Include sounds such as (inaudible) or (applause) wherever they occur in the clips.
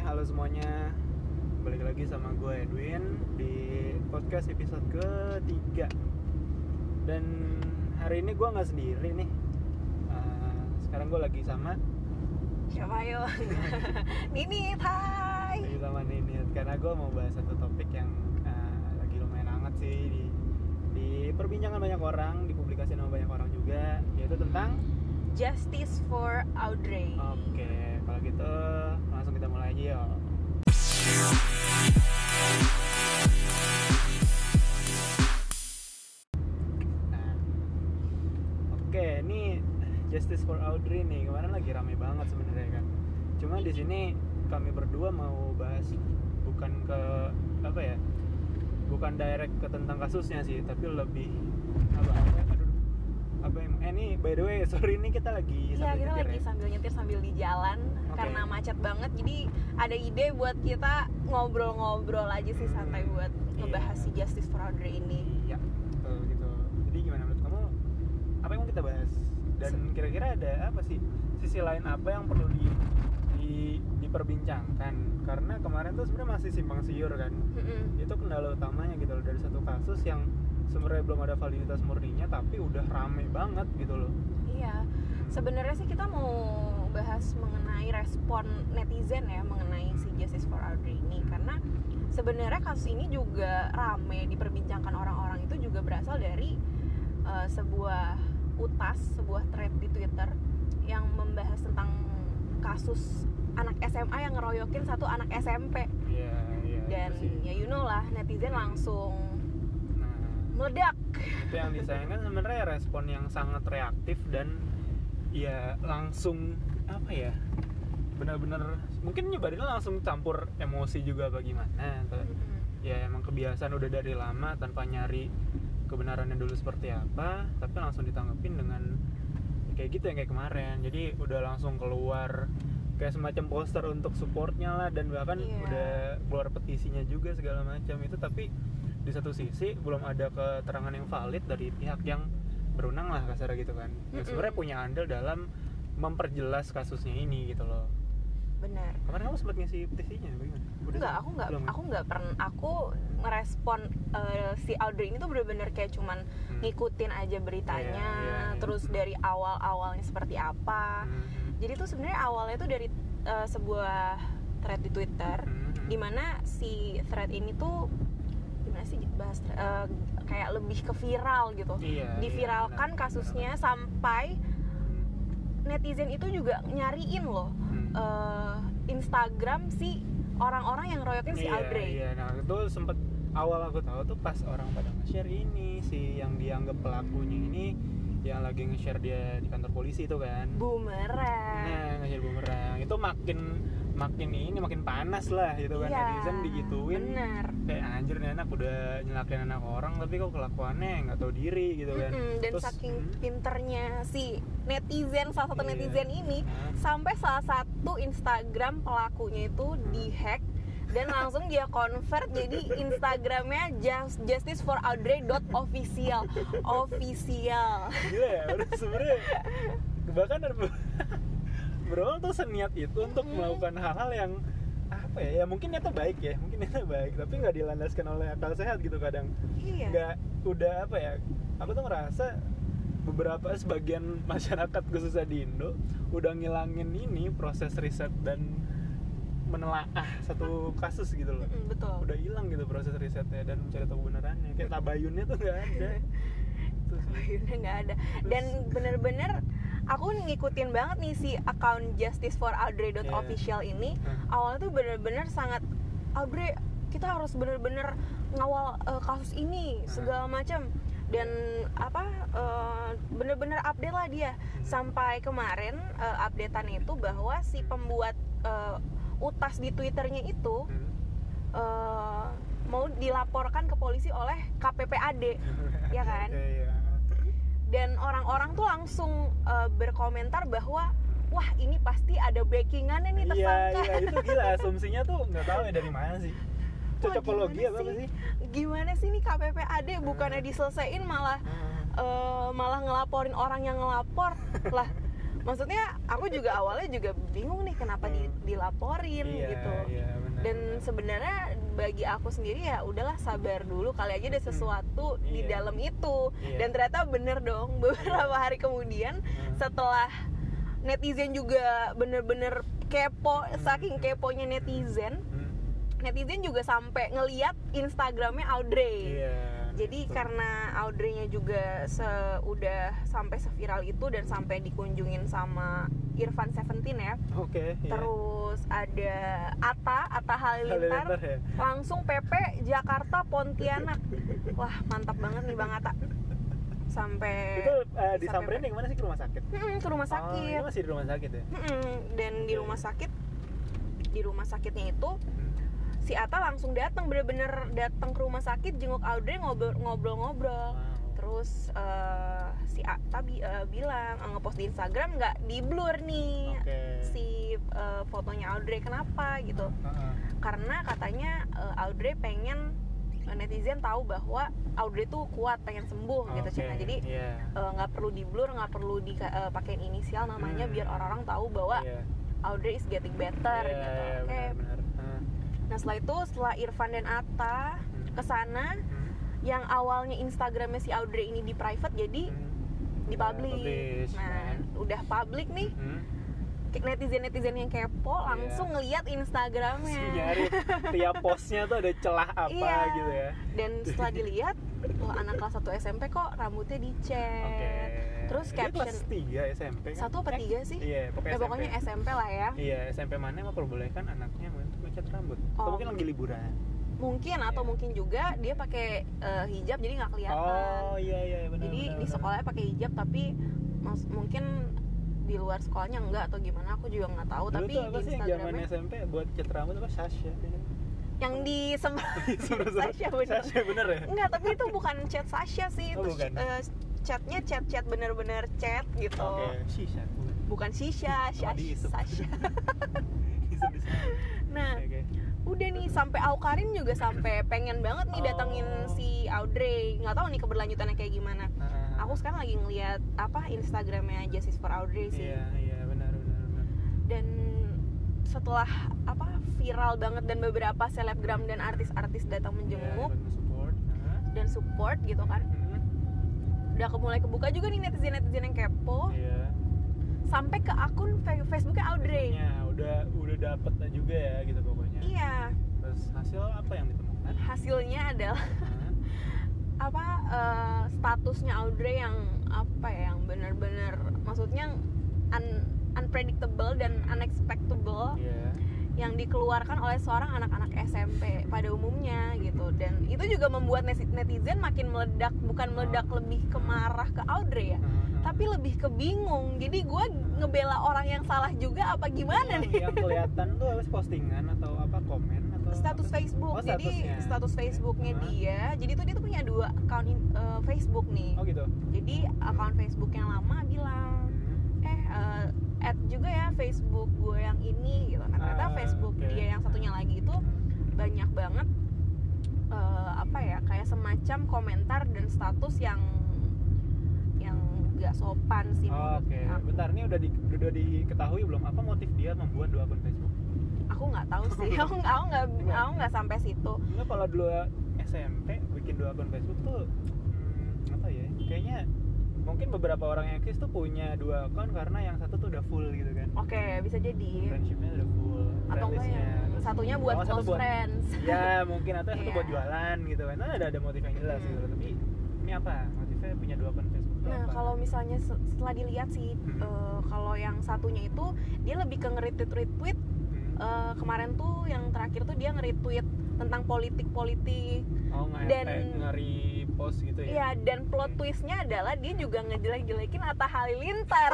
halo semuanya Balik lagi sama gue Edwin Di podcast episode ketiga Dan hari ini gue nggak sendiri nih Eh, Sekarang gue lagi sama Siapa yo? (laughs) Nini, hai. Lagi sama Ninit Karena gue mau bahas satu topik yang eh, Lagi lumayan hangat sih di, di perbincangan banyak orang Dipublikasi sama banyak orang juga Yaitu tentang Justice for Audrey. Oke, kalau gitu yuk. Nah, oke, ini Justice for Audrey nih kemarin lagi rame banget sebenarnya kan. Cuma di sini kami berdua mau bahas bukan ke apa ya, bukan direct ke tentang kasusnya sih, tapi lebih apa? Aduh, apa yang? Eh ini by the way, (laughs) sorry ini kita lagi Iya, sambil kita nyetir lagi ya. sambil nyetir sambil di jalan Oke. karena macet banget. Jadi ada ide buat kita ngobrol-ngobrol aja sih santai Hmm, buat iya. ngebahas si Justice for Audrey ini. Iya, betul gitu. Jadi gimana menurut kamu? Apa yang mau kita bahas? Dan kira-kira ada apa sih sisi lain apa yang perlu di, di diperbincangkan? Karena kemarin tuh sebenarnya masih simpang siur kan. Mm-mm. Itu kendala utamanya gitu loh dari satu kasus yang sebenarnya belum ada validitas murninya tapi udah rame banget gitu loh. Iya. Sebenarnya sih kita mau bahas mengenai respon netizen ya mengenai si Justice for Audrey ini karena sebenarnya kasus ini juga rame diperbincangkan orang-orang itu juga berasal dari uh, sebuah utas, sebuah thread di Twitter yang membahas tentang kasus anak SMA yang ngeroyokin satu anak SMP Iya, iya. dan ya you know lah netizen langsung meledak. itu yang disayangkan sebenarnya respon yang sangat reaktif dan ya langsung apa ya benar-benar mungkin nyebarinnya langsung campur emosi juga bagaimana atau ya emang kebiasaan udah dari lama tanpa nyari kebenarannya dulu seperti apa tapi langsung ditanggepin dengan kayak gitu yang kayak kemarin jadi udah langsung keluar kayak semacam poster untuk supportnya lah dan bahkan Iya. udah keluar petisinya juga segala macam itu tapi di satu sisi belum ada keterangan yang valid dari pihak yang berwenang lah kasar gitu kan yang sebenarnya punya andil dalam memperjelas kasusnya ini gitu loh Benar. kemarin kamu sempat ngisi petisinya bagaimana? Udah Enggak, aku nggak Belum ya? aku nggak pernah aku ngerespon eh, si Audrey ini tuh bener-bener kayak cuman Hmm. ngikutin aja beritanya, Iya, iya, iya. terus dari awal-awalnya seperti apa. Hmm. Jadi tuh sebenarnya awalnya tuh dari eh, sebuah thread di Twitter, Hmm. di mana si thread ini tuh bahas eh, kayak lebih ke viral gitu. Iya, Diviralkan iya, benar, kasusnya sampai Hmm. netizen itu juga nyariin loh Hmm. eh, Instagram si orang-orang yang royokin si iya, Audrey. Iya, nah itu sempet awal aku tahu tuh pas orang pada nge-share ini si yang dianggap pelakunya ini yang lagi nge-share dia di kantor polisi itu kan. Bumerang. Nah, nge-share bumerang. Itu makin makin ini makin panas lah gitu kan Iya, netizen digituin. bener. Kayak anjir nih anak udah nyelakain anak orang tapi kok kelakuannya nggak tahu diri gitu kan. Mm-mm, dan Terus, saking hmm, pinternya si netizen salah satu Iya. netizen ini sampai salah satu Instagram pelakunya itu dihack dan langsung dia convert jadi Instagramnya just, justice for Audrey official official (laughs) gila ya udah (laughs) sebenarnya bahkan ada berawal tuh seniat itu untuk Hmm. melakukan hal-hal yang apa ya ya mungkin itu baik ya mungkin itu (laughs) baik tapi nggak dilandaskan oleh akal sehat gitu kadang. Iya. Nggak udah apa ya aku tuh ngerasa beberapa sebagian (laughs) masyarakat khususnya di Indo udah ngilangin ini proses riset dan menelaah satu kasus gitu loh. Mm-mm, betul. Udah hilang gitu proses risetnya dan mencari tahu kebenarannya. Kayak tabayunnya tuh nggak ada. (laughs) Tabayunnya nggak ada. Dan bener-bener aku ngikutin banget nih si account justice for Audrey.official ini Hmm. awalnya tuh bener-bener sangat Audrey kita harus bener-bener ngawal eh, kasus ini Hmm. segala macam dan apa eh, bener-bener update lah dia Hmm. sampai kemarin eh, updatean itu bahwa si pembuat eh, utas di twitternya itu eh, mau dilaporkan ke polisi oleh KPPAD (laughs) ya kan Iya, iya. Dan orang-orang tuh langsung uh, berkomentar bahwa wah ini pasti ada backingannya nih Iya, tersangka iya itu gila (laughs) asumsinya tuh nggak tahu ya dari mana sih. Cocokologi apa sih? gimana sih nih KPPAD bukannya diselesain malah Hmm. uh, malah ngelaporin orang yang ngelapor (laughs) lah maksudnya aku juga awalnya juga bingung nih kenapa Hmm. dilaporin iya, gitu iya, dan benar. sebenarnya bagi aku sendiri ya udahlah sabar dulu kali aja ada sesuatu di Iya. dalam itu Iya. dan ternyata bener dong (laughs) beberapa hari kemudian Hmm. setelah netizen juga bener-bener kepo Hmm. saking keponya netizen Hmm, netizen juga sampai ngeliat Instagramnya Audrey iya jadi betul. karena Audrey-nya juga se udah sampai seviral itu dan sampai dikunjungin sama Irfan Seventeen ya. Oke iya. terus ada Ata Ata Halilintar. Halilintar ya. Langsung PP Jakarta Pontianak. Wah mantap banget nih Bang Ata sampai itu eh, sampai- disamperin yang mana sih? Ke rumah sakit? Mm-mm, ke rumah Oh, sakit. ini masih di rumah sakit ya? Mm-mm, dan di Oke. rumah sakit di rumah sakitnya itu Hmm. Si Ata langsung datang bener-bener datang ke rumah sakit jenguk Audrey ngobrol ngobrol-ngobrol Wow. terus eh, si Ata bi- eh, bilang eh, ngepost di Instagram nggak di blur nih Oke. si eh, fotonya Audrey kenapa gitu Heeh. karena katanya eh, Audrey pengen netizen tahu bahwa Audrey tuh kuat pengen sembuh gitu Oke, Cina jadi iya. nggak perlu di blur nggak perlu dipakein inisial namanya Hmm. biar orang-orang tahu bahwa Iya. Audrey is getting better Iya, gitu iya. Heeh. Nah setelah itu setelah Irfan dan Atta Hmm. ke sana Hmm. yang awalnya Instagramnya si Audrey ini di private jadi Hmm. di publish, Nah, kan. udah publik nih Hmm. netizen netizen yang kepo Iya. langsung ngeliat Instagramnya. Nyari tiap (laughs) postnya tuh ada celah apa Iya. gitu ya Dan setelah dilihat, wah anak kelas 1 SMP kok rambutnya dicet. Terus Dia caption kelas 3 SMP kan? satu apa Eh, tiga sih? iya pokoknya Ya SMP pokoknya SMP lah ya. iya SMP mana emang perbolehkan anaknya untuk mencat rambut atau Oh. mungkin lagi liburan Mungkin atau Iya. mungkin juga dia pakai eh, hijab jadi nggak kelihatan. oh iya iya benar jadi benar, di sekolahnya pakai hijab tapi mungkin di luar sekolahnya enggak atau gimana aku juga nggak tahu Dulu tapi tuh apa di sih yang zaman Instagramnya SMP buat cat rambut apa Sasha yang di (laughs) (laughs) Sasha bener Sasha bener ya Enggak, tapi itu bukan chat Sasha sih, Oh, itu bukan. eh, chatnya chat-chat bener-bener chat gitu. oke Shisha bukan. Shisha, Sasha. (laughs) Nah, Oke, oke. udah nih sampai Aukarin juga sampai pengen banget nih datengin Oh. si Audrey. Nggak tahu nih keberlanjutannya kayak gimana. Ah, Aku sekarang lagi ngeliat apa Instagramnya Justice for Audrey sih. iya iya benar benar benar Dan setelah apa viral banget dan beberapa selebgram dan artis-artis datang Iya, menjenguk buat support dan support gitu kan. Udah ke- mulai kebuka juga nih netizen-netizen yang kepo. iya sampai ke akun Facebooknya Audrey. Ya, udah udah dapet juga ya gitu pokoknya Iya, terus hasil apa yang ditemukan hasilnya adalah Hah? (laughs) apa eh, statusnya Audrey yang apa ya, yang benar-benar maksudnya un- unpredictable dan unexpectable iya yang dikeluarkan oleh seorang anak-anak SMP pada umumnya gitu dan itu juga membuat netizen makin meledak bukan meledak lebih ke marah ke Audrey ya Heeh. tapi lebih ke bingung jadi gue ngebela orang yang salah juga apa gimana nih yang kelihatan tuh habis postingan atau apa komen atau status apa? Facebook Oh, jadi statusnya. status Facebooknya Hah? dia jadi tuh dia tuh punya dua account in- eh, Facebook nih oh gitu jadi account Facebook yang lama bilang Hmm. eh eh, add juga ya Facebook gue yang ini gitu nah ternyata Ah, Facebook oke. dia yang satunya lagi itu banyak banget eh, apa ya kayak semacam komentar dan status yang yang gak sopan sih Oh, Oke, aku. bentar ini udah di, udah diketahui belum apa motif dia membuat dua akun Facebook? aku nggak tahu sih (laughs) aku nggak aku nggak aku nggak sampai situ Enggak kalau dulu SMP bikin dua akun Facebook tuh hmm, apa ya? Kayaknya mungkin beberapa orang yang eksis tuh punya dua akun karena yang satu tuh udah full gitu kan. oke bisa jadi Friendshipnya udah full. atau enggak yang Terus- satunya buat Oh, satu close buat- friends Ya mungkin atau yang satu Iya. buat jualan gitu kan. Nah, ada ada motif yang jelas Hmm. gitu. Tapi ini apa? Motifnya punya dua akun Facebook Nah apa? kalau misalnya se- setelah dilihat sih Hmm. eh, kalau yang satunya itu dia lebih ke nge-retweet retweet Hmm. eh, kemarin tuh yang terakhir tuh dia nge-retweet tentang politik politik oh dan- ngari post gitu ya? Iya dan plot twistnya adalah dia juga ngejelek-jelekin Atta Halilintar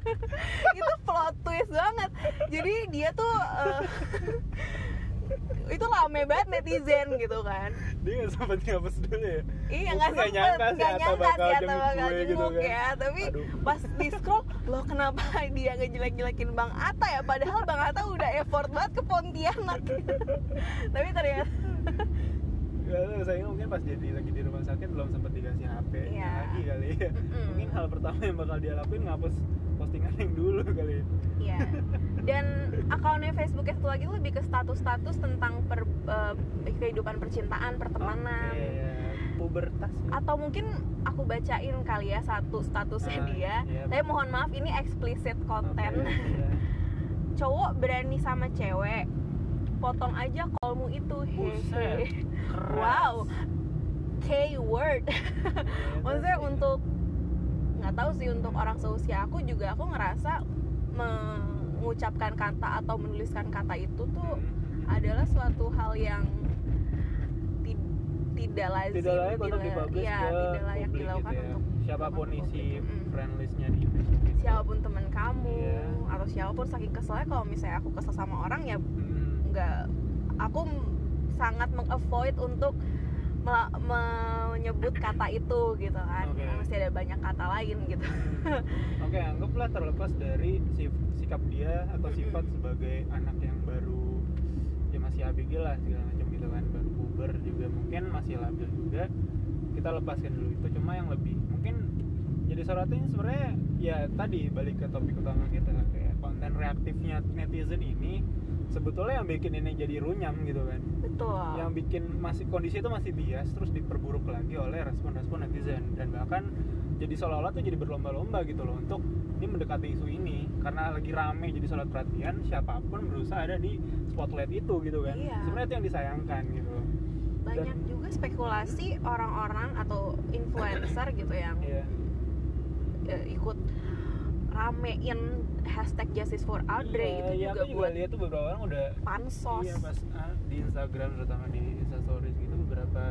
(laughs) itu plot twist banget jadi dia tuh eh, (laughs) itu rame banget netizen gitu kan Dia nggak sempet ngapus dulu ya? Iya nggak nggak sempet, nyangka sih nggak nyangka bakal sih Atta jenguk bakal gue gitu jenguk kan. ya Tapi Aduh. pas di scroll, loh kenapa dia ngejelek-jelekin Bang Atta ya Padahal Bang Atta udah effort banget ke Pontianak (laughs) Tapi ternyata, Gak saya mungkin pas jadi lagi di rumah sakit belum sempat dikasih HP Iya. lagi kali ya. Mm-mm. Mungkin hal pertama yang bakal dia lakuin ngapus postingan yang dulu kali Iya. Dan akunnya Facebooknya satu lagi lebih ke status-status tentang per, eh, kehidupan percintaan, pertemanan. Oke, ya. pubertas ya. Atau mungkin aku bacain kali ya satu statusnya Ah, dia. iya. Tapi mohon maaf ini explicit konten. Oke, iya. (laughs) Cowok berani sama cewek, potong aja itu. Buset. Wow. K word. Iya, (laughs) Maksudnya sih. untuk nggak tahu sih untuk orang seusia aku juga aku ngerasa mengucapkan kata atau menuliskan kata itu tuh Hmm. adalah suatu hal yang ti- tidak lazim tidak layak untuk dipublish ya, ke tidak layak publik dilakukan gitu ya. untuk siapa pun isi. Mm. friend listnya di Facebook itu. siapa pun teman kamu Iya. atau siapa pun saking keselnya kalau misalnya aku kesel sama orang ya Hmm. Aku sangat mengavoid untuk me- menyebut kata itu gitu kan. Oke. masih ada banyak kata lain gitu. (laughs) Oke, anggaplah terlepas dari sif- sikap dia atau sifat sebagai anak yang baru ya masih ABG lah segala macam gitu kan, baru puber juga mungkin masih labil juga. Kita lepaskan dulu itu. Cuma yang lebih mungkin jadi sorotin sebenarnya ya tadi balik ke topik utama kita kayak konten reaktifnya netizen ini sebetulnya yang bikin ini jadi runyam gitu kan. Betul. Yang bikin masih kondisi itu masih bias terus diperburuk lagi oleh respon-respon netizen. Dan bahkan jadi seolah-olah tuh jadi berlomba-lomba gitu loh untuk ini mendekati isu ini. Karena lagi rame jadi soal perhatian siapa pun berusaha ada di spotlight itu gitu kan. Iya. sebenarnya itu yang disayangkan gitu. Loh banyak Dan- juga spekulasi orang-orang atau influencer gitu yang Iya. eh, ikut ramein hashtag justice for Audrey Iya, itu iya, juga aku juga buat lihat tuh beberapa orang udah pansos Iya pas ah, di Instagram terutama di Instastories gitu beberapa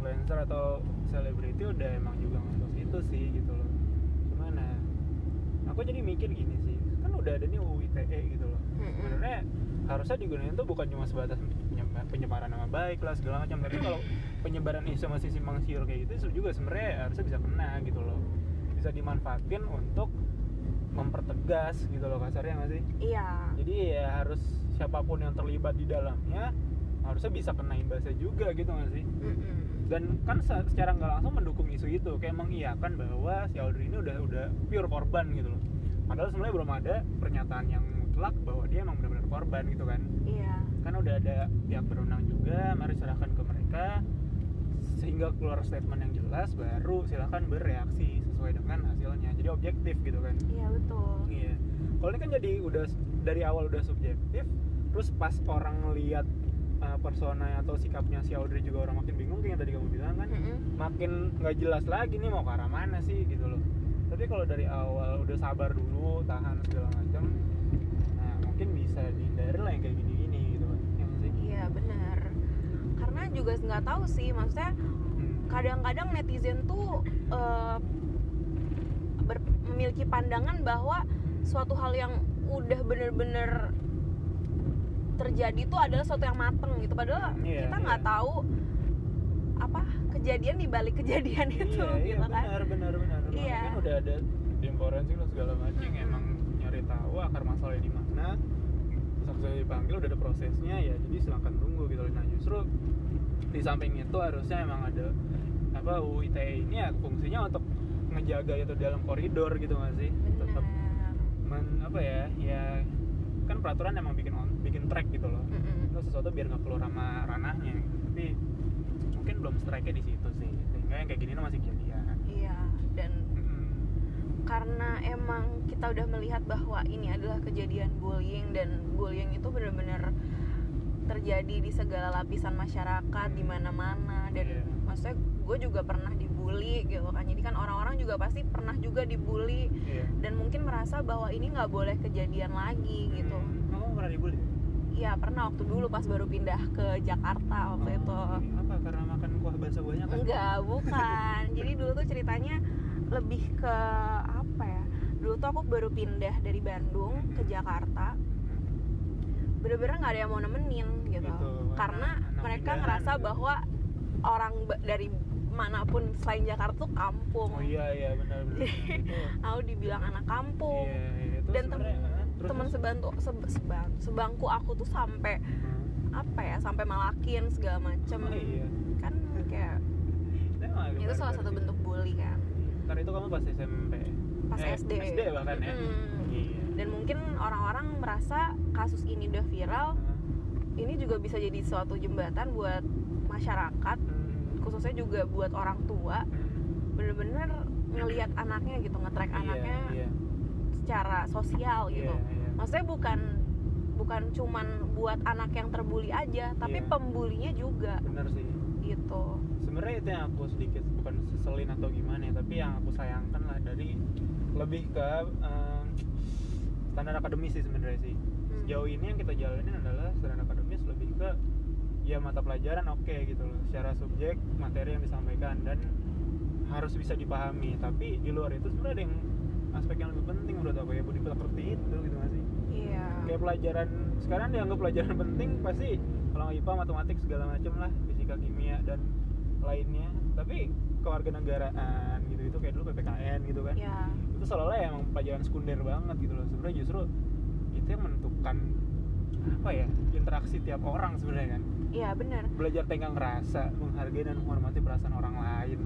influencer atau selebriti udah emang juga ngepost itu sih gitu loh. Cuman nah, aku jadi mikir gini sih, kan udah ada nih UU ITE gitu loh. Mm-mm. Sebenarnya harusnya digunain tuh bukan cuma sebatas penye- penyebaran nama baik lah segala macam, tapi kalau penyebaran isu masih simpang siur kayak gitu itu juga sebenarnya harusnya bisa kena gitu loh. Bisa dimanfaatin untuk mempertegas gitu loh kasarnya nggak sih? iya. Jadi ya harus siapa pun yang terlibat di dalamnya harusnya bisa kena imbasnya juga gitu nggak sih Mm-mm. dan kan se- secara nggak langsung mendukung isu itu kayak mengiyakan bahwa si Audrey ini udah udah pure korban gitu loh. Padahal sebenarnya belum ada pernyataan yang mutlak bahwa dia emang benar-benar korban gitu kan. Iya. Kan udah ada pihak berwenang juga mari serahkan ke mereka. Sehingga keluar statement yang jelas baru silahkan bereaksi sesuai dengan hasilnya jadi objektif gitu kan iya betul Iya. Kalau ini kan jadi udah dari awal udah subjektif, terus pas orang ngelihat uh, persona atau sikapnya si Audrey juga orang makin bingung kayak yang tadi kamu bilang kan, Mm-mm. makin nggak jelas lagi nih mau ke arah mana sih gitu loh. Tapi kalau dari awal udah sabar dulu, tahan segala macam, nah mungkin bisa dihindari lah yang kayak gini-gini gitu kan. Sih. iya benar karena juga nggak tahu sih maksudnya Hmm. kadang-kadang netizen tuh eh, ber- memiliki pandangan bahwa suatu hal yang udah bener-bener terjadi itu adalah suatu yang mateng gitu padahal Iya, kita nggak iya. tahu apa kejadian di balik kejadian itu iya, iya, gitu kan benar, benar, benar. Iya. kan udah ada tim forensik lah segala macam Mm-mm. emang nyari tahu akar masalahnya di mana. Saya dipanggil udah ada prosesnya ya, jadi silakan tunggu gitu. Nah justru di samping itu harusnya emang ada apa UU ITE ini ya fungsinya untuk ngejaga itu dalam koridor gitu nggak sih? Tetap men, apa ya ya kan peraturan emang bikin on, bikin track gitu loh. Mm-mm. Itu sesuatu biar nggak keluar sama ranahnya gitu. Tapi mungkin belum strike di situ sih. Sehingga yang kayak gini masih kejadian. iya dan karena emang kita udah melihat bahwa ini adalah kejadian bullying dan bullying itu benar-benar terjadi di segala lapisan masyarakat di mana-mana dan Iya. maksudnya gue juga pernah dibully gitu kan jadi kan orang-orang juga pasti pernah juga dibully Iya. dan mungkin merasa bahwa ini nggak boleh kejadian lagi gitu Hmm, Kamu pernah dibully? Iya pernah waktu dulu pas baru pindah ke Jakarta waktu itu Oh, Apa? Karena makan kuah bakso banyak kan? Enggak, bukan. (laughs) Jadi dulu tuh ceritanya lebih ke apa ya? Dulu tuh aku baru pindah dari Bandung ke Jakarta. Bener-bener nggak ada yang mau nemenin gitu. Gitu, Karena mereka ngerasa gitu. bahwa orang dari mana pun selain Jakarta tuh kampung. Oh iya iya benar benar. (laughs) Aku dibilang anak kampung. Iya, iya. Terus Dan sebenarnya, ah, terus? sebantu seb- sebang- sebangku aku tuh sampai Hmm. apa ya? Sampai malakin segala macem. Oh iya. Kan kayak agak itu salah satu bentuk bully kan. Ntar itu kamu pas SMP. pas Eh, SD. SD bahkan ya Mm-mm. iya Dan mungkin orang-orang merasa kasus ini udah viral, ini juga bisa jadi suatu jembatan buat masyarakat, Hmm. Khususnya juga buat orang tua, bener-bener ngelihat anaknya gitu, nge-track Iya, anaknya iya, secara sosial gitu. iya, iya. Maksudnya bukan bukan cuman buat anak yang terbuli aja, tapi Iya. pembulinya juga bener sih gitu. sebenarnya itu yang aku sedikit bukan seselin atau gimana ya tapi yang aku sayangkan lah dari lebih ke em, standar akademis sih sebenarnya sih Hmm. sejauh ini yang kita jalanin adalah standar ya mata pelajaran oke gitu loh. Secara subjek materi yang disampaikan dan harus bisa dipahami. Tapi di luar itu sebenarnya ada yang aspek yang lebih penting menurut aku ya budi pekerti itu gitu nggak sih? Iya. kayak pelajaran sekarang dianggap pelajaran penting pasti kalau nggak IPA matematik segala macem lah fisika kimia dan lainnya. Tapi kewarganegaraan gitu itu kayak dulu PPKN gitu kan. Iya. itu seolah-olah ya emang pelajaran sekunder banget gitu loh. Sebenarnya justru itu yang menentukan apa ya interaksi tiap orang sebenarnya kan Iya, benar. belajar tenggang rasa menghargai dan menghormati perasaan orang lain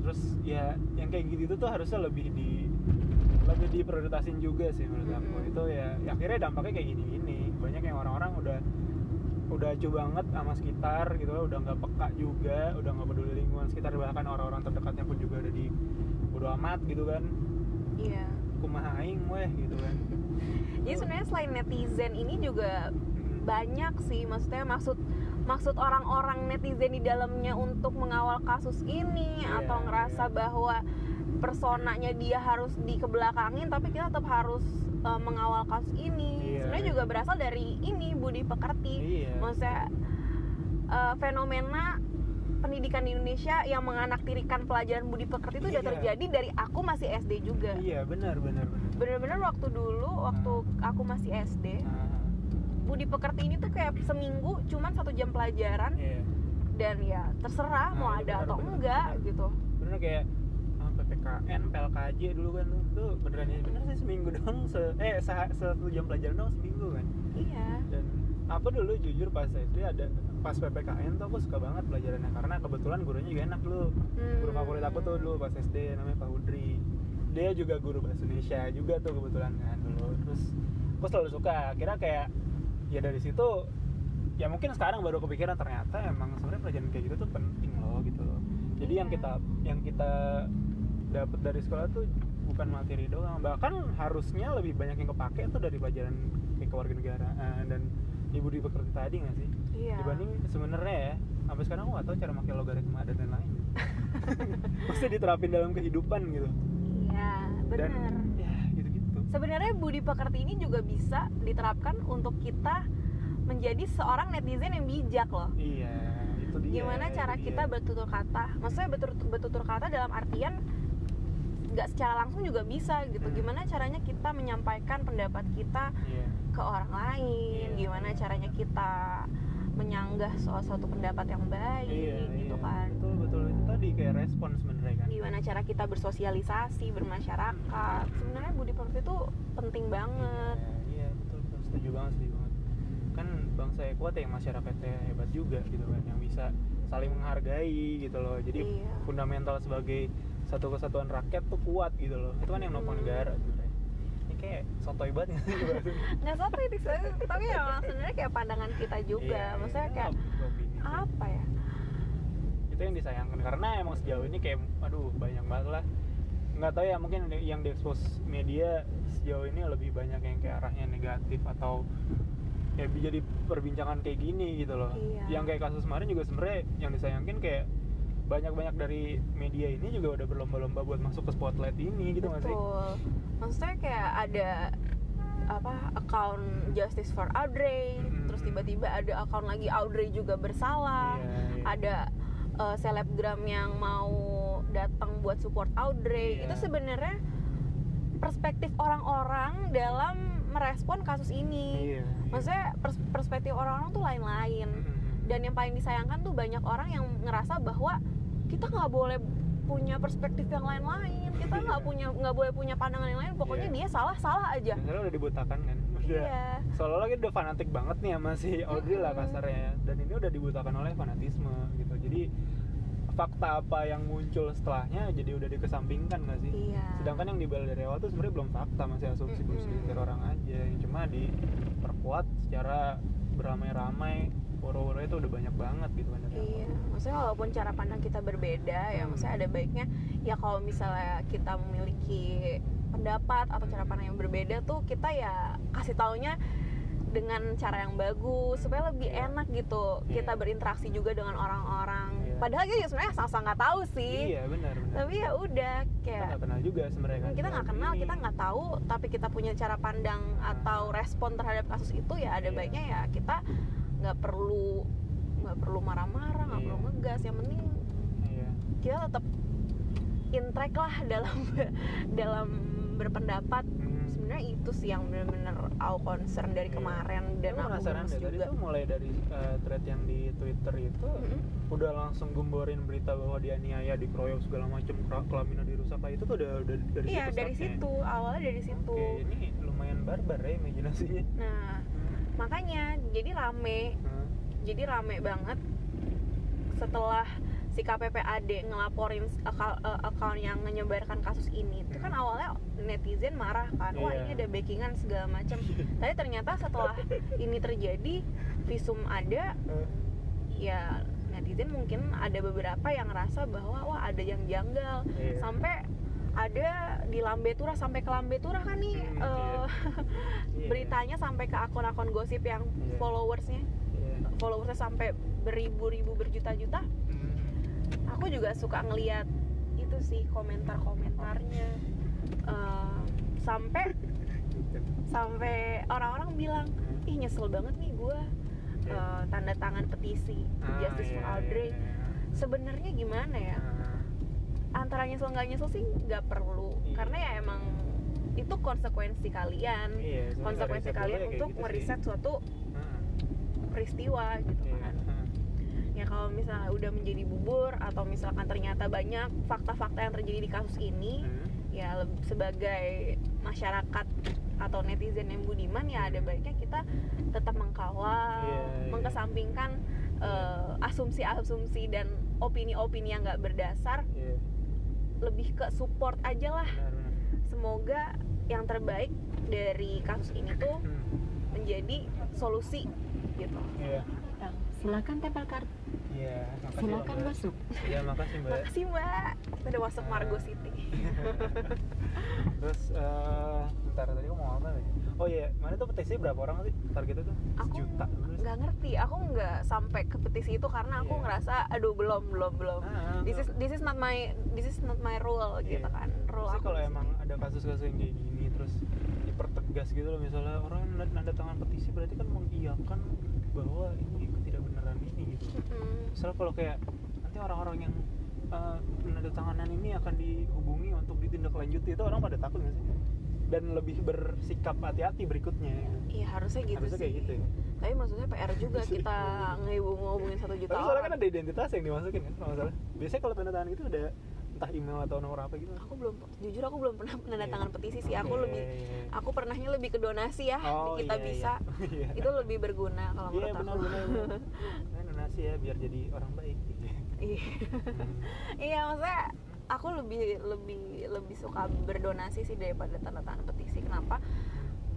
terus ya yang kayak gitu tuh harusnya lebih di lebih diprioritasin juga sih menurut aku Mm-mm. itu ya, ya akhirnya dampaknya kayak gini gini banyak yang orang-orang udah udah acuh banget sama sekitar gitu loh udah nggak peka juga udah nggak peduli lingkungan sekitar bahkan orang-orang terdekatnya pun juga udah di bodo amat gitu kan Iya. kumaha aing weh gitu kan Jadi sebenarnya selain netizen ini juga. Banyak sih maksudnya maksud maksud orang-orang netizen di dalamnya untuk mengawal kasus ini Iya, atau ngerasa iya. bahwa personanya dia harus dikebelakangin tapi kita tetap harus uh, mengawal kasus ini. Iya, sebenarnya iya. juga berasal dari ini budi pekerti. Iya. Maksudnya uh, fenomena pendidikan di Indonesia yang menganaktirikan pelajaran budi pekerti itu udah Iya. terjadi dari aku masih SD juga. Iya benar benar benar. Bener-bener waktu dulu waktu aku masih SD Ah, Budi Pekerti ini tuh kayak seminggu cuman satu jam pelajaran iya dan ya terserah Nah, mau iya ada benar, atau benar, enggak benar. gitu. bener kayak ah, PPKN, PLKJ dulu kan tuh, beneran ya bener sih seminggu (laughs) doang se eh se- satu jam pelajaran doang seminggu kan Iya. dan aku dulu jujur pas SD ada pas PPKN tuh aku suka banget pelajarannya karena kebetulan gurunya juga enak dulu Hmm. guru favorit aku tuh dulu pas SD namanya Pak Udri dia juga guru bahasa Indonesia juga tuh kebetulan kan dulu terus aku selalu suka kira kayak ya dari situ ya mungkin sekarang baru kepikiran ternyata emang sebenarnya pelajaran kayak gitu tuh penting loh gitu loh jadi yang Iya. kita yang kita dapat dari sekolah tuh bukan materi doang bahkan harusnya lebih banyak yang kepake tuh dari pelajaran kewarganegaraan dan ibu di pekerti tadi nggak sih Iya. dibanding sebenarnya ya sampai sekarang aku nggak tahu cara pakai logaritma dan lain-lain (laughs) pasti diterapin dalam kehidupan gitu Iya, benar. Sebenarnya Budi Pekerti ini juga bisa diterapkan untuk kita menjadi seorang netizen yang bijak loh. iya itu dia Gimana cara dia. kita bertutur kata? Maksudnya bertutur, bertutur kata dalam artian nggak secara langsung juga bisa gitu. Hmm. Gimana caranya kita menyampaikan pendapat kita iya ke orang lain Iya. gimana caranya kita menyanggah soal suatu pendapat yang baik iya gitu iya. kan betul betul itu tadi kayak respon sebenarnya kan. Gimana cara kita bersosialisasi bermasyarakat? Sebenarnya budi pekerti itu penting banget. Iya, iya betul betul. Setuju banget setuju banget. Kan bangsa yang kuat ya masyarakatnya hebat juga gitu kan yang bisa saling menghargai gitu loh. Jadi Iya. fundamental sebagai satu kesatuan rakyat tuh kuat gitu loh. Itu kan yang nopang Hmm. negara sebenarnya. Ini kayak sotoy banget nggak sih (laughs) nggak itu tapi emang sebenarnya kayak pandangan kita juga. Iya, maksudnya iya, kayak apa ya itu yang disayangkan karena emang sejauh ini kayak aduh banyak banget lah nggak tahu ya mungkin yang diekspos media sejauh ini lebih banyak yang kayak arahnya negatif atau kayak jadi perbincangan kayak gini gitu loh Iya. yang kayak kasus kemarin juga sebenarnya yang disayangkan kayak banyak-banyak dari media ini juga udah berlomba-lomba buat masuk ke spotlight ini gitu nggak sih betul maksudnya kayak ada apa account Justice for Audrey Mm-mm. terus tiba-tiba ada account lagi Audrey juga bersalah Iya, iya. ada uh, selebgram yang mau datang buat support Audrey Iya. itu sebenarnya perspektif orang-orang dalam merespon kasus ini iya, iya. maksudnya pers- perspektif orang-orang tuh lain-lain Mm-mm. dan yang paling disayangkan tuh banyak orang yang ngerasa bahwa kita nggak boleh punya perspektif yang lain-lain. Kita (laughs) nggak punya nggak boleh punya pandangan yang lain. Pokoknya Iya. dia salah salah aja. Sekarang udah dibutakan kan. Udah iya seolah-olah kita udah fanatik banget nih sama si Audrey lah kasarnya. Dan ini udah dibutakan oleh fanatisme gitu. Jadi fakta apa yang muncul setelahnya jadi udah dikesampingkan nggak sih? Iya. Sedangkan yang dibela dari awal tuh sebenarnya belum fakta masih asumsi Mm-mm. berselintir orang aja. Yang cuma diperkuat secara beramai-ramai woro-woro itu udah banyak banget gitu kan. Iya, maksudnya walaupun cara pandang kita berbeda ya, Hmm. maksudnya ada baiknya ya kalau misalnya kita memiliki pendapat atau cara pandang yang berbeda tuh kita ya kasih taunya dengan cara yang bagus supaya lebih Iya. enak gitu kita Iya. berinteraksi juga dengan orang-orang. Iya. Padahal ya sebenarnya asal-asal nggak tahu sih. iya benar benar Tapi ya udah kita kayak nggak kenal juga sebenarnya kan kita nggak kenal, ini- kita nggak tahu, tapi kita punya cara pandang Nah. atau respon terhadap kasus itu ya ada Iya. baiknya ya kita nggak perlu nggak perlu marah-marah, nggak Iya. perlu ngegas. Yang penting iya kita tetap in track lah (laughs) dalam dalam berpendapat. Hmm. Sebenarnya itu sih yang benar-benar aku concern dari Iya. kemarin dan Lu aku penasaran gemes deh tadi juga. tuh mulai dari uh, thread yang di Twitter itu Mm-mm. udah langsung gemborin berita bahwa dianiaya, dikeroyok segala macam, kelaminnya dirusak lah itu tuh udah, udah dari Iya situ dari situ awalnya dari situ. Oke, ini lumayan barbar ya imajinasinya. Nah makanya jadi rame Hmm. jadi rame banget setelah si KPPAD ngelaporin akun, akun yang menyebarkan kasus ini itu kan Hmm. awalnya netizen marah kan wah Iya. ini ada backingan segala macam (laughs) tapi ternyata setelah ini terjadi visum ada Eh, ya netizen mungkin ada beberapa yang ngerasa bahwa wah ada yang janggal Iya. sampai ada di Lambe Turah sampai ke Lambe Turah kan nih Hmm, eh, (laughs) Iya. beritanya sampai ke akun-akun gosip yang Iya. followersnya Iya. followersnya sampai beribu-ribu berjuta-juta Hmm. aku juga suka ngeliat itu sih komentar-komentarnya Eh, sampai (laughs) sampai orang-orang bilang ih nyesel banget nih gue Iya. tanda tangan petisi Ah, Justice for iya, Audrey iya, iya. sebenarnya gimana ya Ah, antara nyesel nggak nyesel sih nggak perlu Iya. karena ya emang itu konsekuensi kalian iya, konsekuensi kalian untuk gitu sih. meriset suatu Ah, peristiwa gitu iya. kan Ah, ya kalau misalnya udah menjadi bubur atau misalkan ternyata banyak fakta-fakta yang terjadi di kasus ini hmm. ya sebagai masyarakat atau netizen yang budiman ya ada baiknya kita tetap mengkawal Iya, iya. mengkesampingkan eh, asumsi-asumsi dan opini-opini yang nggak berdasar Iya, lebih ke support aja lah semoga yang terbaik dari kasus ini tuh Hmm. menjadi solusi gitu Iya. Silakan tempel kartu. Iya, makasih Silakan Mbak. masuk. Iya, makasih Mbak. makasih mbak kita udah masuk Ah. Margo City (laughs) Terus eh bentar tadi aku mau apa nih? Oh iya, mana tuh petisi berapa orang sih targetnya tuh? aku Sejuta. terus? nggak ngerti aku nggak sampai ke petisi itu karena aku Iya. ngerasa aduh belum belum belum Ah, this is this is not my this is not my rule Iya. gitu kan rule Maksudnya aku kalau emang ada kasus-kasus yang kayak gini terus dipertegas gitu loh misalnya orang nanda, tangan petisi berarti kan mengiyakan bahwa ini ketidakbenaran ini gitu. Mm-mm. Misalnya kalau kayak nanti orang-orang yang uh, penandatanganan ini akan dihubungi untuk ditindaklanjuti itu orang pada takut nggak sih? Dan lebih bersikap hati-hati berikutnya. iya harusnya gitu Harusnya sih kayak gitu ya. tapi maksudnya PR juga kita ngehubung ngehubungin satu juta Tapi soalnya kan ada identitas yang dimasukin kan kalau salah. Biasanya kalau tanda tangan itu ada entah email atau nomor apa gitu. aku belum jujur aku belum pernah menandatangan Iya. petisi sih aku Oke. lebih aku pernahnya lebih ke donasi ya Oh, di kita iya, bisa (laughs) iya. itu lebih berguna kalau Iya menurut benar aku benar. benar. (laughs) Nah, donasi ya biar jadi orang baik. gitu. Iya. Hmm. (laughs) iya maksudnya aku lebih lebih lebih suka berdonasi sih daripada tanda tangan petisi kenapa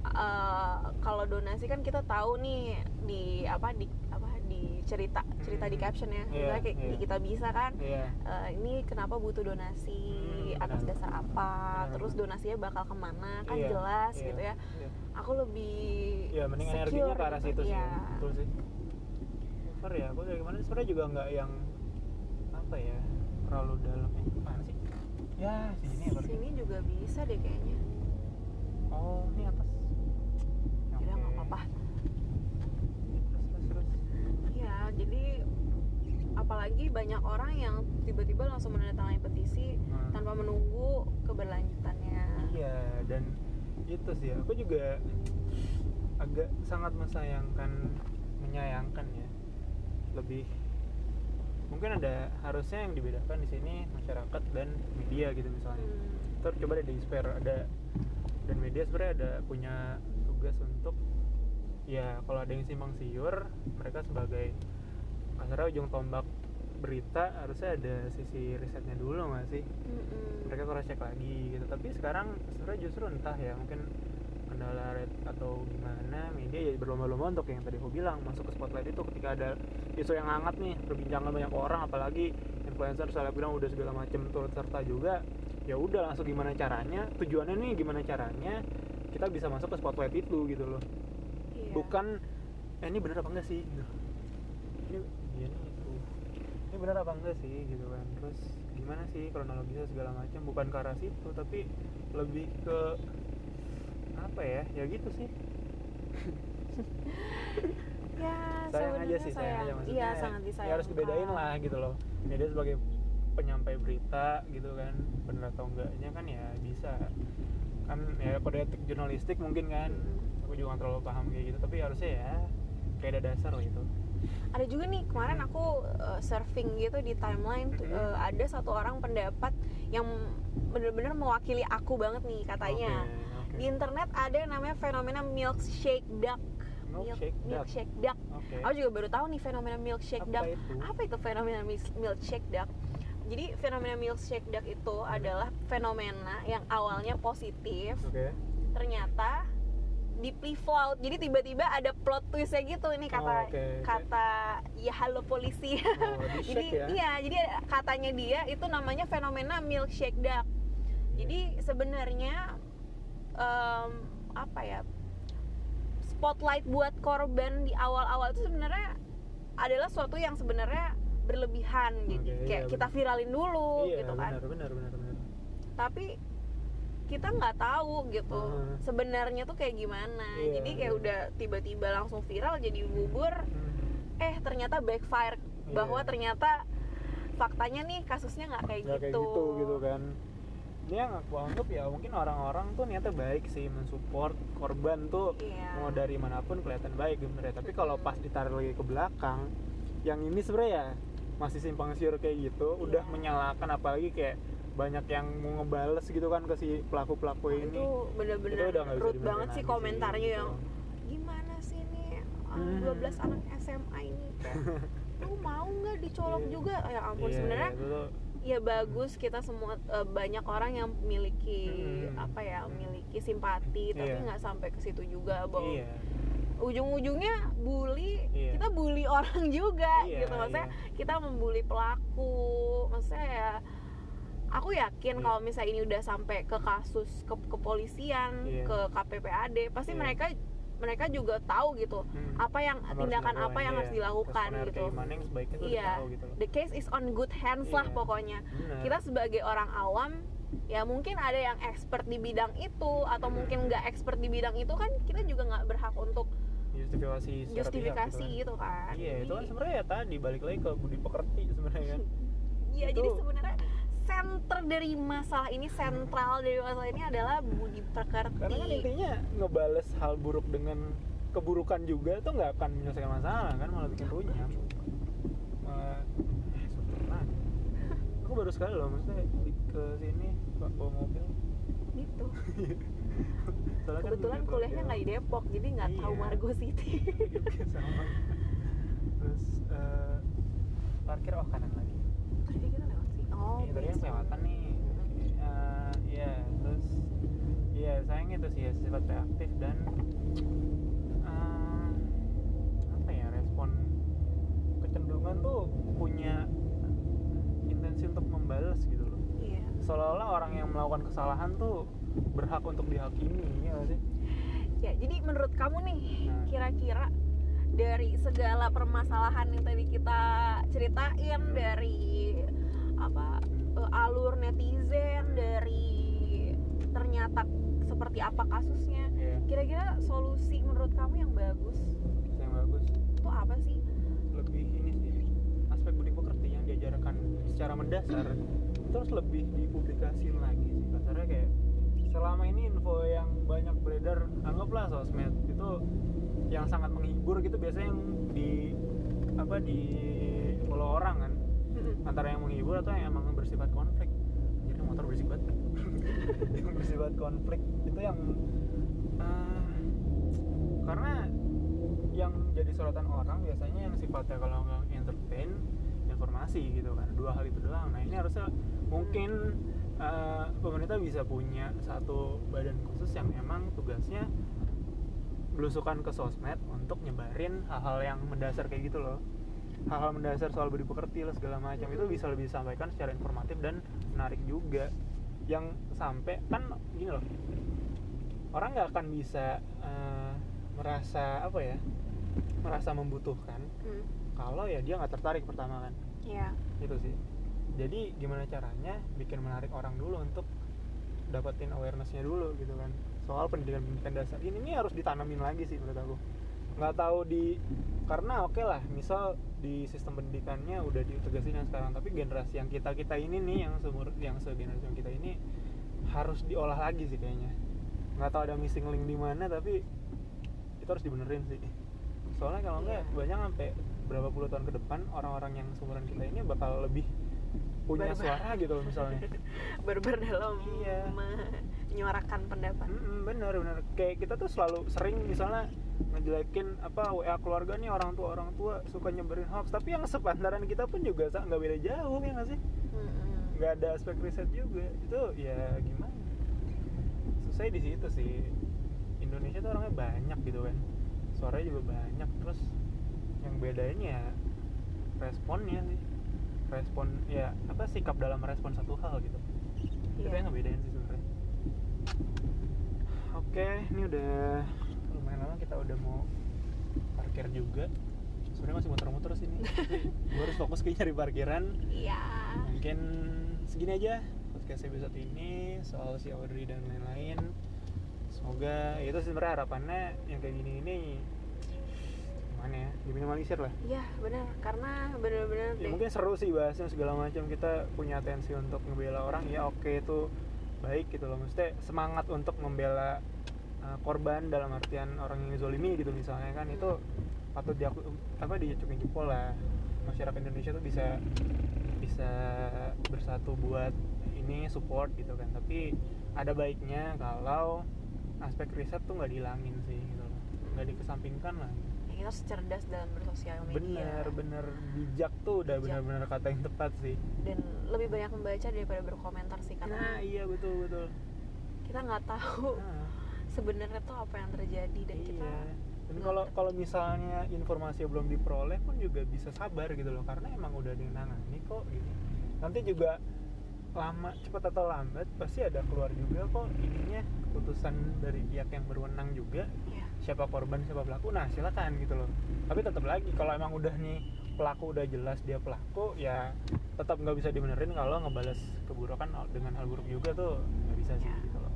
Eh, kalau donasi kan kita tahu nih di apa di apa di cerita cerita di Hmm. caption ya Iya, misalnya kayak di kita bisa kan Iya. eh, ini kenapa butuh donasi Hmm, atas dasar apa Benar, terus donasinya bakal ke mana kan Iya, jelas iya, gitu ya iya. aku lebih Ya mending secure energinya ke arah gitu. situ sih. Iya. Betul sih. Over ya, aku dari kemarin sebenarnya juga nggak yang apa ya terlalu dalam. Eh, mana sih? Ya sini ya sini juga bisa deh kayaknya Oh ini atas. tidak nggak Oke. apa-apa Terus terus terus. ya jadi apalagi banyak orang yang tiba-tiba langsung menandatangani petisi Hmm. tanpa menunggu keberlanjutannya Iya dan itu sih aku juga agak sangat mesayangkan menyayangkan ya lebih mungkin ada harusnya yang dibedakan di sini masyarakat dan media gitu misalnya Hmm. Ntar coba deh di spare ada dan media sebenarnya ada punya tugas untuk ya kalau ada yang simpang siur mereka sebagai kasarnya ujung tombak berita harusnya ada sisi risetnya dulu nggak sih Mm-mm. mereka cross check lagi gitu tapi sekarang sebenarnya justru entah ya mungkin kendala red atau gimana media ya berlomba-lomba untuk yang tadi aku bilang masuk ke spotlight itu ketika ada isu yang hangat nih perbincangan banyak orang apalagi influencer selebgram udah segala macam turut serta juga ya udah langsung gimana caranya tujuannya nih gimana caranya kita bisa masuk ke spotlight itu gitu loh. Iya. bukan eh, ini bener apa enggak sih? Gitu. ini iya nih itu ini bener apa enggak sih? Gitu kan. Terus gimana sih kronologisnya segala macam bukan ke arah situ tapi lebih ke apa ya? Ya gitu sih. (laughs) Ya sayang aja sih sayang aja maksudnya iya sangat ya disayangkan. harus dibedain lah gitu loh. Media sebagai penyampai berita gitu kan bener atau enggaknya kan ya bisa. Kan ya kode etik jurnalistik mungkin kan. Mm. aku juga nggak terlalu paham kayak gitu tapi harusnya ya kayak ada dasar lah itu. Ada juga nih kemarin aku uh, surfing gitu di timeline tuh, Mhm. uh, ada satu orang pendapat yang bener-bener mewakili aku banget nih katanya. Oke, oke. di internet ada yang namanya fenomena milkshake duck Milk- Milkshake duck. milkshake duck Oke. aku juga baru tahu nih fenomena milkshake Apa duck itu? apa itu fenomena milkshake duck jadi fenomena milkshake duck itu Hmm. adalah fenomena yang awalnya positif Oke. ternyata di plot jadi tiba-tiba ada plot twistnya gitu ini kata Oh, oke. kata ya halo polisi Oh, di (laughs) jadi ya? iya jadi katanya dia itu namanya fenomena milkshake duck jadi sebenarnya em, apa ya spotlight buat korban di awal-awal itu sebenarnya adalah suatu yang sebenarnya berlebihan jadi Oke, kayak iya, kita viralin dulu iya, gitu kan benar, benar, benar, benar. tapi kita nggak tahu gitu Hmm. sebenarnya tuh kayak gimana Iya, jadi kayak iya. udah tiba-tiba langsung viral jadi bubur Hmm. eh ternyata backfire bahwa Iya. ternyata faktanya nih kasusnya nggak kayak, gitu. kayak gitu gitu kan ini yang aku anggap ya mungkin orang-orang tuh niatnya baik sih mensupport korban tuh Iya. mau dari mana pun kelihatan baik sebenarnya tapi kalau pas ditarik lagi ke belakang yang ini sebenarnya ya masih simpang siur kayak gitu udah Iya. menyalahkan apalagi kayak banyak yang mau ngebales gitu kan ke si pelaku pelaku Nah, ini itu bener-bener Itu udah rude banget sih komentarnya gitu. yang gimana sih nih ah, Hmm. 12 anak SMA ini (laughs) lu mau nggak dicolok Iya. juga ya ampun Iya, sebenarnya tuh ya bagus kita semua eh, banyak orang yang memiliki Hmm. apa ya memiliki simpati tapi Iya. nggak sampai ke situ juga bahwa iya ujung-ujungnya bully Iya. kita bully (laughs) orang juga Iya, gitu maksudnya iya. kita membuli pelaku maksudnya ya aku yakin Iya. kalau misalnya ini udah sampai ke kasus ke kepolisian Iya. ke KPPAD pasti Iya. mereka mereka juga tahu gitu Hmm. apa yang harus tindakan apa yang iya. harus dilakukan gitu yang iya tahu gitu the case is on good hands lah Iya. pokoknya Benar. kita sebagai orang awam ya mungkin ada yang expert di bidang itu atau Hmm. mungkin nggak expert di bidang itu kan kita juga nggak berhak untuk justifikasi secara justifikasi pihak gitu kan Iya, itu kan sebenarnya ya tadi balik lagi ke budi pekerti sebenarnya kan. (laughs) Iya, jadi sebenarnya center dari masalah ini, sentral dari masalah ini adalah budi pekerti. Karena kan intinya ngebales hal buruk dengan keburukan juga tuh nggak akan menyelesaikan masalah kan malah bikin runyam. Malah eh. Aku baru sekali loh maksudnya di- ke sini bawa mobil. gitu. (laughs) Soalnya kan Kebetulan kuliahnya nggak di Depok, jadi nggak tahu Iya. Margo City. Juga (laughs) sama. Terus eh, parkir oh kanan lagi. Lewat sih. Oh, Iya, tadi kan kelewatan nih. Eh, Iya, terus iya sayang itu sih ya sifat reaktif dan eh, apa ya respon kecenderungan tuh punya intensi untuk membalas gitu loh. Iya. Seolah-olah orang yang melakukan kesalahan tuh berhak untuk dihakimi ya sih? Ya, jadi menurut kamu nih, Nah. kira-kira dari segala permasalahan yang tadi kita ceritain Hmm. dari apa eh, alur netizen, dari ternyata seperti apa kasusnya, Iya, kira-kira solusi menurut kamu yang bagus? Yang bagus. itu apa sih? lebih ini sih aspek budi pekerti yang diajarkan secara mendasar itu harus lebih dipublikasiin lagi sih kasarnya kayak selama ini info yang banyak beredar anggaplah sosmed itu yang sangat menghibur gitu biasanya yang di apa di follow orang kan antara yang menghibur atau yang emang bersifat konflik. Jadi motor berisik banget. (laughs) Yang bersifat konflik itu yang ah, karena yang jadi sorotan orang biasanya yang sifatnya kalau nggak entertain informasi gitu kan. Dua hal itu doang. Nah ini harusnya mungkin eh, pemerintah bisa punya satu badan khusus yang emang tugasnya belusukan ke sosmed untuk nyebarin hal-hal yang mendasar kayak gitu loh hal-hal mendasar soal budi pekerti lah segala macam. Itu bisa lebih disampaikan secara informatif dan menarik juga. Yang sampai kan gini loh. Orang nggak akan bisa eh, merasa apa ya merasa membutuhkan Hmm. kalau ya dia nggak tertarik pertama kan? Iya. itu sih. Jadi gimana caranya bikin menarik orang dulu untuk dapetin awarenessnya dulu gitu kan? Soal pendidikan pendidikan dasar. Ini nih harus ditanamin lagi sih menurut aku nggak tahu di karena oke lah misal di sistem pendidikannya udah ditegasin yang sekarang tapi generasi yang kita kita ini nih yang seumur yang segenerasi kita ini harus diolah lagi sih kayaknya nggak tahu ada missing link di mana tapi itu harus dibenerin sih soalnya kalau enggak Iya. banyak sampai berapa puluh tahun ke depan orang-orang yang seumuran kita ini bakal lebih punya Barbar. suara gitu loh misalnya. (laughs) Berber dalam Iya. menyuarakan pendapat. Mm-mm, bener bener kayak kita tuh selalu sering misalnya ngejelekin apa WA keluarga nih orang tua orang tua suka nyebarin hoax. Tapi yang sepantaran kita pun juga nggak beda jauh ya nggak sih? Nggak ada aspek riset juga. Itu ya gimana? Susah di situ sih. Indonesia tuh orangnya banyak gitu kan. Suaranya juga banyak. Terus yang bedain ya responnya sih respon ya apa sikap dalam respon satu hal gitu. Itu Iya. yang ngebedain sih sebenarnya. Oke ini udah lumayan lama kita udah mau parkir juga. Sebenarnya masih muter-muter sini (laughs) gue harus fokus ke nyari parkiran. Iya. mungkin segini aja podcast episode ini soal si Audrey dan lain-lain. Semoga ya itu sebenarnya harapannya yang kayak gini ini gimana ya? Diminimalisir lah. Iya, benar. Karena benar-benar ya deh. mungkin seru sih bahasnya segala macam. Kita punya atensi untuk ngebela orang. Ya oke itu baik gitu loh. Maksudnya semangat untuk membela uh, korban dalam artian orang yang dizolimi gitu misalnya kan. Itu patut di apa diacukin jempol lah. Masyarakat Indonesia tuh bisa bisa bersatu buat ini support gitu kan. Tapi ada baiknya kalau aspek riset tuh nggak dihilangin sih gitu loh. Nggak dikesampingkan lah Ya, kita harus cerdas dalam bersosial media. bener bener. Bijak tuh udah bener-bener kata yang tepat sih. Dan lebih banyak membaca daripada berkomentar sih karena nah iya betul betul. Kita nggak tahu nah, sebenarnya tuh apa yang terjadi dan kita iya dan nggak kalau kalau misalnya informasi belum diperoleh pun juga bisa sabar gitu loh karena emang udah ada yang nangani kok gitu. Nanti juga lama cepat atau lambat pasti ada keluar juga kok ininya keputusan dari pihak yang berwenang juga. Ya siapa korban siapa pelaku nah silakan gitu loh tapi tetap lagi kalau emang udah nih pelaku udah jelas dia pelaku ya tetap nggak bisa dibenerin kalau ngebales keburukan dengan hal buruk juga tuh nggak bisa sih Ya. gitu loh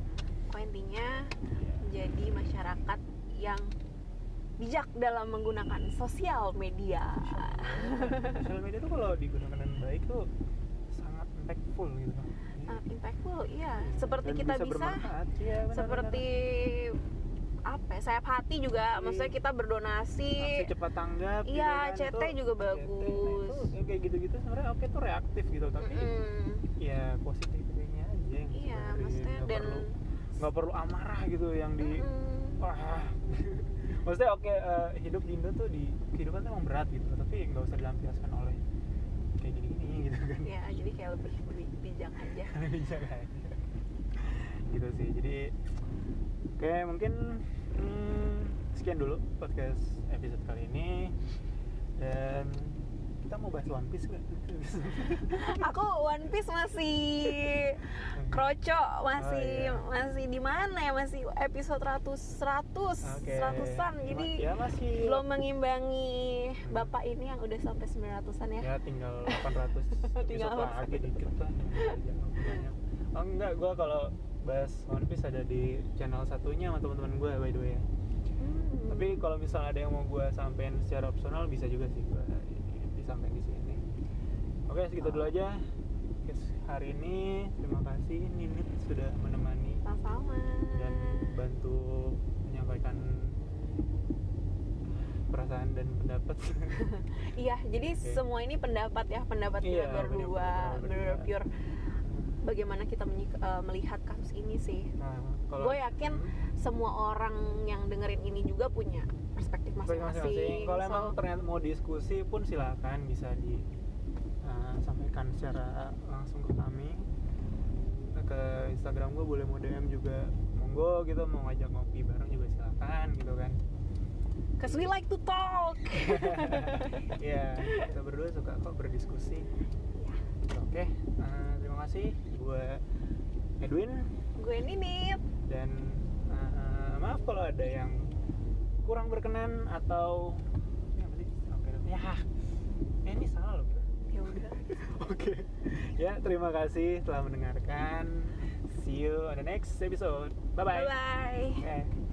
pokoknya intinya Iya. menjadi masyarakat yang bijak dalam menggunakan sosial media (laughs) sosial media tuh kalau digunakan dengan baik tuh sangat impactful gitu. Uh, impactful iya seperti Dan kita bisa, bermanfaat. Iya, benar, seperti apa ya, sayap hati juga Iya. maksudnya kita berdonasi Aksi cepat tanggap gitu Iya, kan, CT itu- juga CT, bagus. nah, itu kayak gitu-gitu sebenarnya oke tuh reaktif gitu tapi Mm-mm. ya positifnya aja yang iya maksudnya nggak dan perlu nggak perlu amarah gitu yang di Mm-mm. wah (laughs) maksudnya oke eh, hidup di Indo tuh di kehidupan tuh emang berat gitu tapi nggak usah dilampiaskan oleh kayak gini-gini (laughs) gitu kan ya jadi kayak lebih lebih bijak aja (laughs) bisa aja gitu sih jadi oke mungkin hmm, sekian dulu podcast episode kali ini dan kita mau bahas One Piece nggak? (laughs) aku One Piece masih (laughs) kroco masih Oh, iya. masih di mana ya masih episode ratus seratus Oke. seratusan jadi ya masih belum mengimbangi bapak ini yang udah sampai 900an ya ya tinggal 800 (laughs) Tinggal lagi dikit lah oh enggak gua kalau bahas One Piece ada di channel satunya sama teman-teman gue by the way. Ya Hmm. tapi kalau misalnya ada yang mau gue sampein secara opsional bisa juga sih gue disampaikan di sini. Oke segitu dulu aja. Hari ini terima kasih. Ninit sudah menemani sama-sama. dan bantu menyampaikan perasaan dan pendapat. (laughs) Iya jadi Oke. semua ini pendapat ya pendapat kita Iya, berdua. bener berdua. pure bagaimana kita eh, melihat kasus ini sih. Nah, kalau gue yakin Hmm. semua orang yang dengerin ini juga punya perspektif masing-masing Kalau emang So, ternyata mau diskusi pun silakan bisa di uh, sampaikan secara langsung ke kami. Ke Instagram gue boleh mau DM juga. Monggo gitu mau ngajak ngopi bareng juga silakan gitu kan. Cause we like to talk. (laughs) ya kita berdua suka kok berdiskusi. (laughs) Oke uh, terima kasih gue Edwin Gue Ninip. dan uh, maaf kalau ada yang kurang berkenan atau ini apa sih Oke, ya eh, ini salah loh gitu. Ya udah. (laughs) oke ya terima kasih telah mendengarkan see you on the next episode bye bye, Bye bye. Oke.